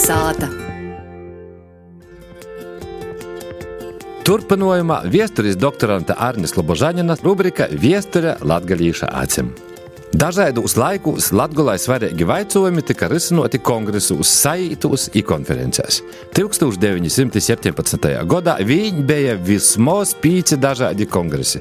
Kalnasāta. Turpinājumā viesturis doktoranta Arnis Lobožaņina rubrika Viesture latgalīša acim. Dažādos laikos Latvijā svarīgi jautājumi tika risinoti kongresos, saītos un konferencēs. 1917. gadā viņi bija vismaz pieci dažādi kongresi.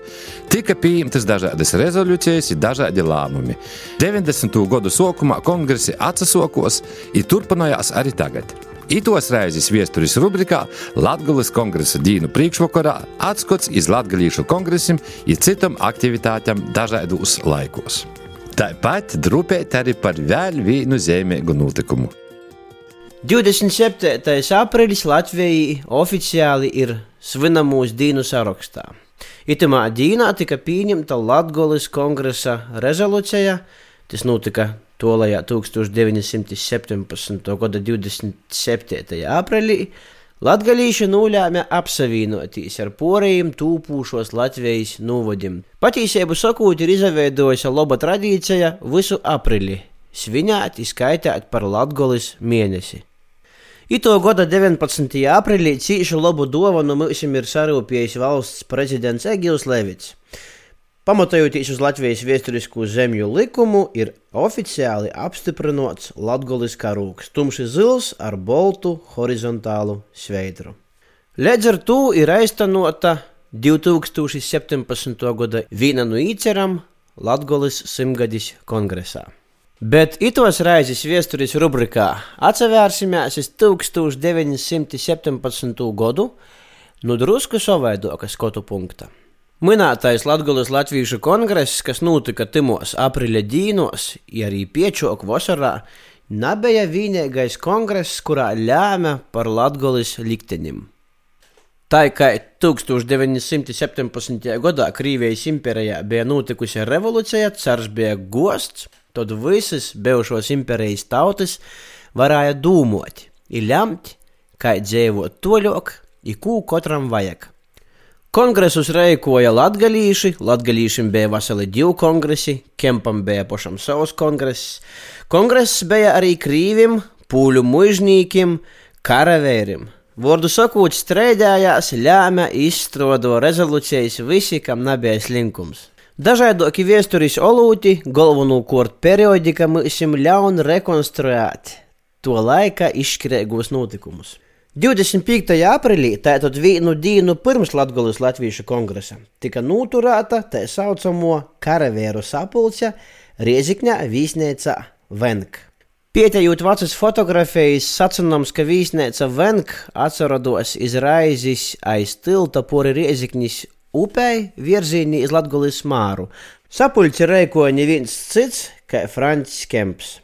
Tika pieņemtas dažādas rezolūcijas un dažādi lēmumi. 90. gadu sākumā kongresi atsasokos un turpinājās arī tagad. Itos reizes viesturis rubrikā Latvijas kongresa dīnu priekšvakarā atskats iz Latvijas kongresim un citam aktivitātēm dažādos laikos. Tāpat drupēt arī par vēl vienu zīmīgu notikumu. 27. aprīlis Latvijai oficiāli ir svinamūs dienu sarakstā. Itamā dienā tika pieņemta Latvijas kongresa rezolūcija. Tas notika tolajā 1917. gada 27. aprīlī. Latgalīši nolēma apsavienoties ar porējiem tūpūšos Latvijas novadim. Patīsību sakot, ir izveidojusi laba tradīcija visu aprili svinēt, izskaitīt par Latgolis mēnesi. Ito gada 19. aprīlī cīšu labu dāvanu mums ir sarūpējis valsts prezidents Egils Levits. Pamatojoties uz Latvijas vēsturisko zemju likumu, ir oficiāli apstiprināts Latvijas karūks, tumši zils ar boltu horizontālu sveidru. Līdz ar to ir aiztanota 2017. gada viena no īceram Latvijas simtgadis kongresā. Bet itos raizes vēstures rubrikā atsevērsimies uz 1917. gadu no drusku savaidoka skatu punkta. Minētais Latvijas Latviešu kongress, kas notika Timos aprīļa dīnos, ja arī piečoku vasarā, nebija vienīgais kongress, kurā lēma par Latvijas likteņiem. Tā kā 1917. gadā Krievijas impērijā bija notikusi revolūcija, cars bija gosts, tad visas bijušos impērijas tautas varēja ir lemt, kā dzīvot toļok, ir ko katram vajag. Kongresus reikoja latgalīši, latgalīšiem bija veseli divi kongresi, Kempam bija pašam savs kongress. Kongress bija arī krīvim, pūļu mužnīkiem, karavērim. Vārdu sakot, strēdājās, ļāma izstrādo rezolūcijas visi, kam nebija slinkums. Dažādoki vēsturis olūti, galvenokārt periodika mums ļaun rekonstruēt to laika izšķirīgos notikumus. 25. aprīlī, tātad vienu dienu pirms Latvijas Latviešu kongresa, tika noturēta tā saucamo karavīru sapulce Riezikņā Vīsnēca Venk. Pieejot vecas fotografijas, sacināms, ka Vīsnēca Venk atcerados izraizis aiz tilta pori Riezikņas upei virzienī iz Latvijas māru. Sapulci reikoja neviens cits kā Francis Kemps.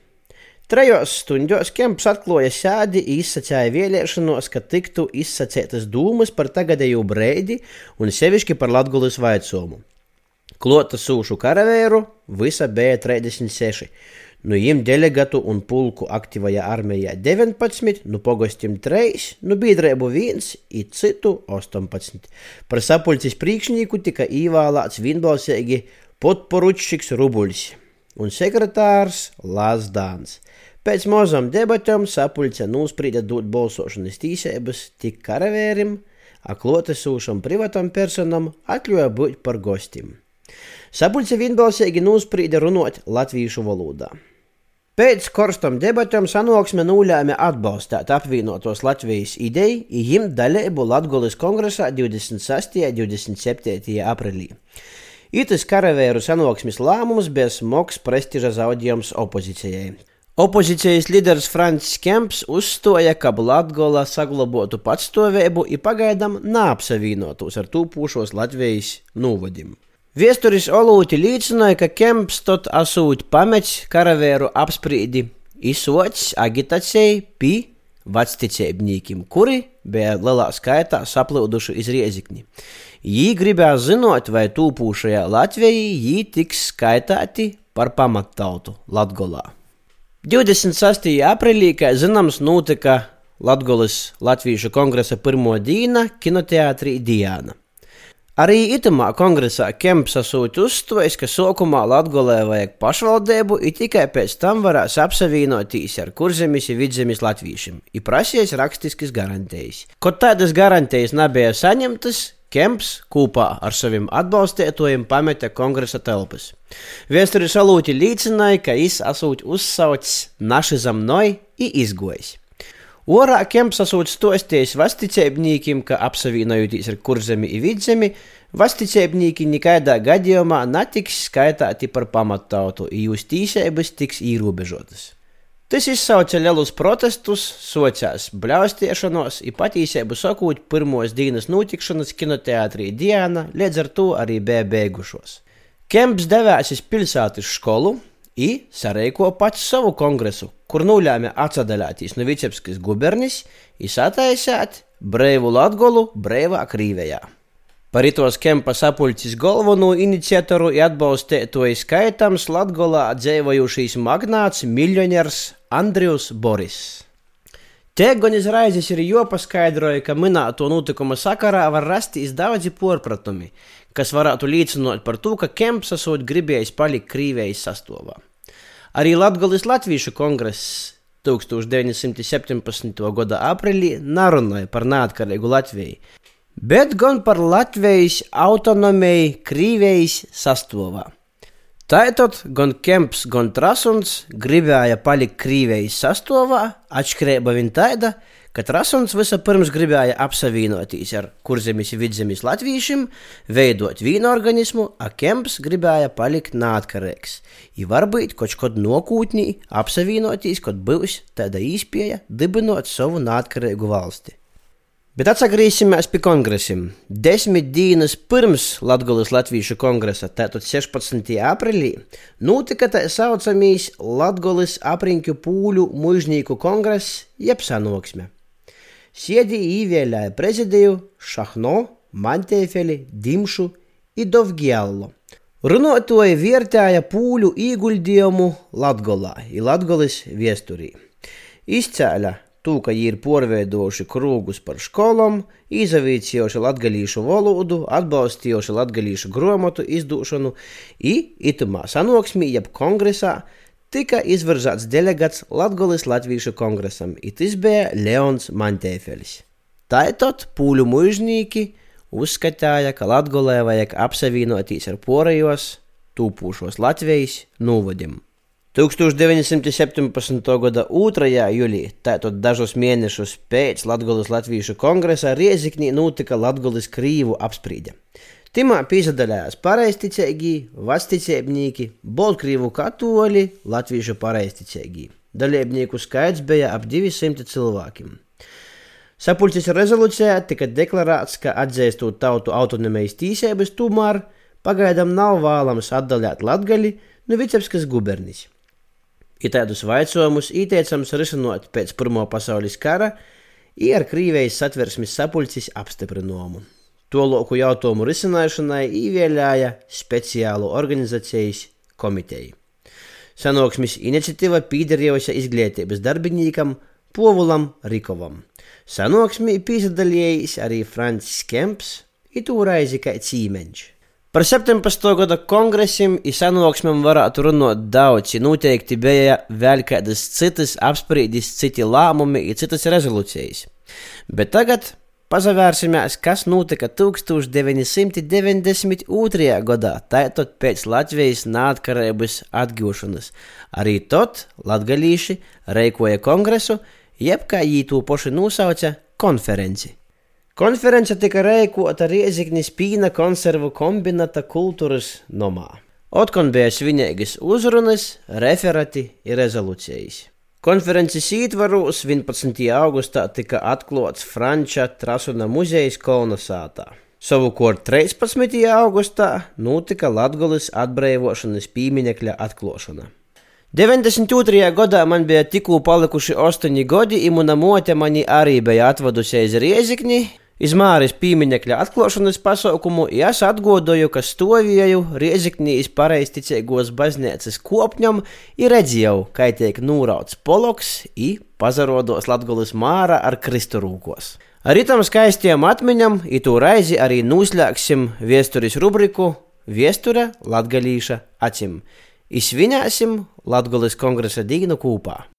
Trejos stundos Kemps atklāja sēdi izsacīja vēlēšanos, ka tiktu izsacītas dūmas par tagadējo breidi un sevišķi par Latvijas vaicojumu. Klota sūšu karavēru visa bija 36. Nu viņiem delegātu un pulku aktīvajā armijā 19, nu pogostim 3, nu biedrību 1, i citu 18. Par sapulces priekšnieku tika ievēlēts vienbalsīgi podporučšiks Rubuļs un sekretārs Lāsdāns. Pēc mazām debatēm sapulce nosprīda dot balsošanas tīsības tik karavērim, a klotesūšam privatam personam atļauja būt par gostiem. Sapulce vienbalsīgi nosprīda runot latviešu valodā. Pēc karstam debatēm sanāksme nolēma atbalstīt apvienotos Latvijas ideju, jim dalību Latvijas kongresā 26. un 27. aprīlī. Itis karavēru sanāksmes lēmums bija smags prestiža zaudējums opozīcijai. Opozīcijas līderis Francis Kemps uzstāja, ka Latvija saglabotu patstāvību un pagaidām neapsavienotos ar tūpošos Latvijas novadim. Viesturis Olūti liecināja, ka Kemps tot asūt pamets karavēru apsprīdi izsots agitācijai pi vecticēbņīkiem, kuri bija lielā skaitā saplūduši iz riezikni. Jī gribēja zinot, vai tūpošajā Latvijai jī tiks skaitāti par pamattautu Latgolā. 26. aprīlī, kā zināms, notika Latvijas Latviešu kongresa pirmo diena kinoteātrī Diana. Arī itamā kongresā Kemps asūti uzstājas, ka sākumā Latvijā vajag pašvaldību, it tikai pēc tam varēs apsavienoties ar kurzemes un vidzemes latviešiem, ir prasījis rakstiskas garantijas. Kaut tādas garantijas nebija saņemtas, Kemps kopā ar saviem atbalstītājiem pameta kongresa telpas. Vēsture salūti līdzināja, ka viņš asūt uzsaucis našizam noi i izgojis. Orā Kemps asūt stostījis vasticēbnīkim, ka apsavienojoties ar kurzemi i vidzemi, vasticēbnīki nekādā gadījumā netiks skaitāti par pamattautu, i jūs tīsēbas tiks īrobežotas. Tas izsauca lielus protestus, sociās bļaustiešanos, ir patīsību sakot, pirmos dienas notikšanas kinoteātrī Diana, līdz ar to arī bija beigušos. Kemps devās uz pilsētas skolu un sareiko pats savu kongresu, kur nulēma atsadaļāties no Vicebskas gubernis un sataisēt brīvu Latgolu brīvā Krīvijā. Par itos kempa sapulces galveno iniciatoru un atbalstītoju skaitams Latgolā dzīvojušīs magnāts miljoniers Andrijs Boris. Te gan izraizes ir jopaskaidroja, ka minēto notikumu sakarā var rasties daudzi porpratumi, kas varētu liecināt par to, ka Kemps esot gribējis palikt Krīvijas sastāvā. Arī Latgolis Latviešu kongress 1917. gada aprīlī narunāja par neatkarīgu Latviju, bet gan par Latvijas autonomiju Krīvijas sastāvā. Tātad gan Kemps, gan Trasuns gribēja palikt Krīvijas sastāvā, atšķirība viņa tāda, ka Trasuns vispirms gribēja apsavienoties ar kurzemes vidzemes latviešiem, veidot vīnu organismu, a Kemps gribēja palikt neatkarīgs. I varbūt kaut kad nokūtnī apsavienoties, kad būs tāda īspēja dibinot savu neatkarīgu valsti. Bet atgriezīsimies pie kongresiem. Desmit dienas pirms Latvijas Latviešu kongresa, tātad 16. aprīlī, notika tā saucamīs Latvijas apriņķu pūļu mužnieku kongress, jeb sanāksme. Sēdi īvēlēja prezidiju Šahno, Mantēfeli, Dimšu un Dovgiello. Runātoji vērtēja pūļu ieguldījumu Latgolā, Latvijas viesturī. Izcēla to, ka viņi ir porveidojuši krūgus par skolām, izavīcījuši latgalīšu valodu, atbalstījuši latgalīšu grāmatu izdošanu, un itumā sanāksmī, jeb kongresā, tika izvirzāts delegāts Latvijas Latviešu kongresam, it bija Leons Mantēfelis. Tātad pūļu mužnieki uzskatīja, ka Latvijā vajag apsavienoties ar porajos, tūpūšos Latvijas novadiem. 1917. gada 2. jūlijā, tātad dažus mēnešus pēc Latvijas Latviešu kongresa, Rieziknī notika Latvijas krīvu apsprīde. Timā piesaistījās pareizticīgi, vasticēbnieki, Baltkrievu katoļi, Latviešu pareizticīgi. Dalībnieku skaits bija ap 200 cilvēkiem. Sapulces rezolūcijā tika deklarēts, ka atzīstot tautu autonomijas tīsības, tomēr pagaidām nav vēlams atdalīt Latgali no Vicebskas gubernijas. Ir tādus jautājumus ieteicams risinot pēc Pirmā pasaules kara, ir ar Krīvijas satversmes sapulces apstiprinājumu. To loku jautājumu risināšanai ievēlēja speciālu organizācijas komiteju. Sanāksmes iniciatīva pīderējusi izglītības darbinīkam Povulam Rikovam. Sanāksmī piesaistījis arī Francis Kemps, it toreiz kā cīmeņš. Par 17. gada kongresiem un sanāksmēm varētu runāt daudz, ja noteikti bija vēl kādas citas apspriedis, citi lēmumi un citas rezolūcijas. Bet tagad pazavērsimies, kas notika 1992. gadā, tātad pēc Latvijas neatkarības atgūšanas. Arī tad latgalīši reikoja kongresu, jeb kā jī to paši nosauca konferenci. Konference tika rēkota Rieziknis Pīna konservu kombinata kultūras nomā. Otkon bija svinīgas uzrunas, referati un rezolūcijas. Konferences ietvaros 11. augustā tika atklāts Franča Trasuna muzejs Kolnesātā. Savukārt 13. augustā notika Latvijas atbrīvošanas pieminekļa atklāšana. 92. gadā man bija tikko palikuši 8 gadi, un mana mote mani arī bija atvadusies Riezikni, Izmāris pieminiekļa atklāšanas pasaukumu, es atgodoju, ka stāvēju Rieziknīs pareizticīgos baznīcas kopņam, ir redzēju, kā tiek nūrauts poloks, i pazarodos Latgulis māra ar kristurūkos. Ar itam skaistiem atmiņam, itu raizi arī noslēgsim viesturis rubriku Viesture Latgalīša acim. Izsvinēsim Latgoles kongresa dīnu kūpā.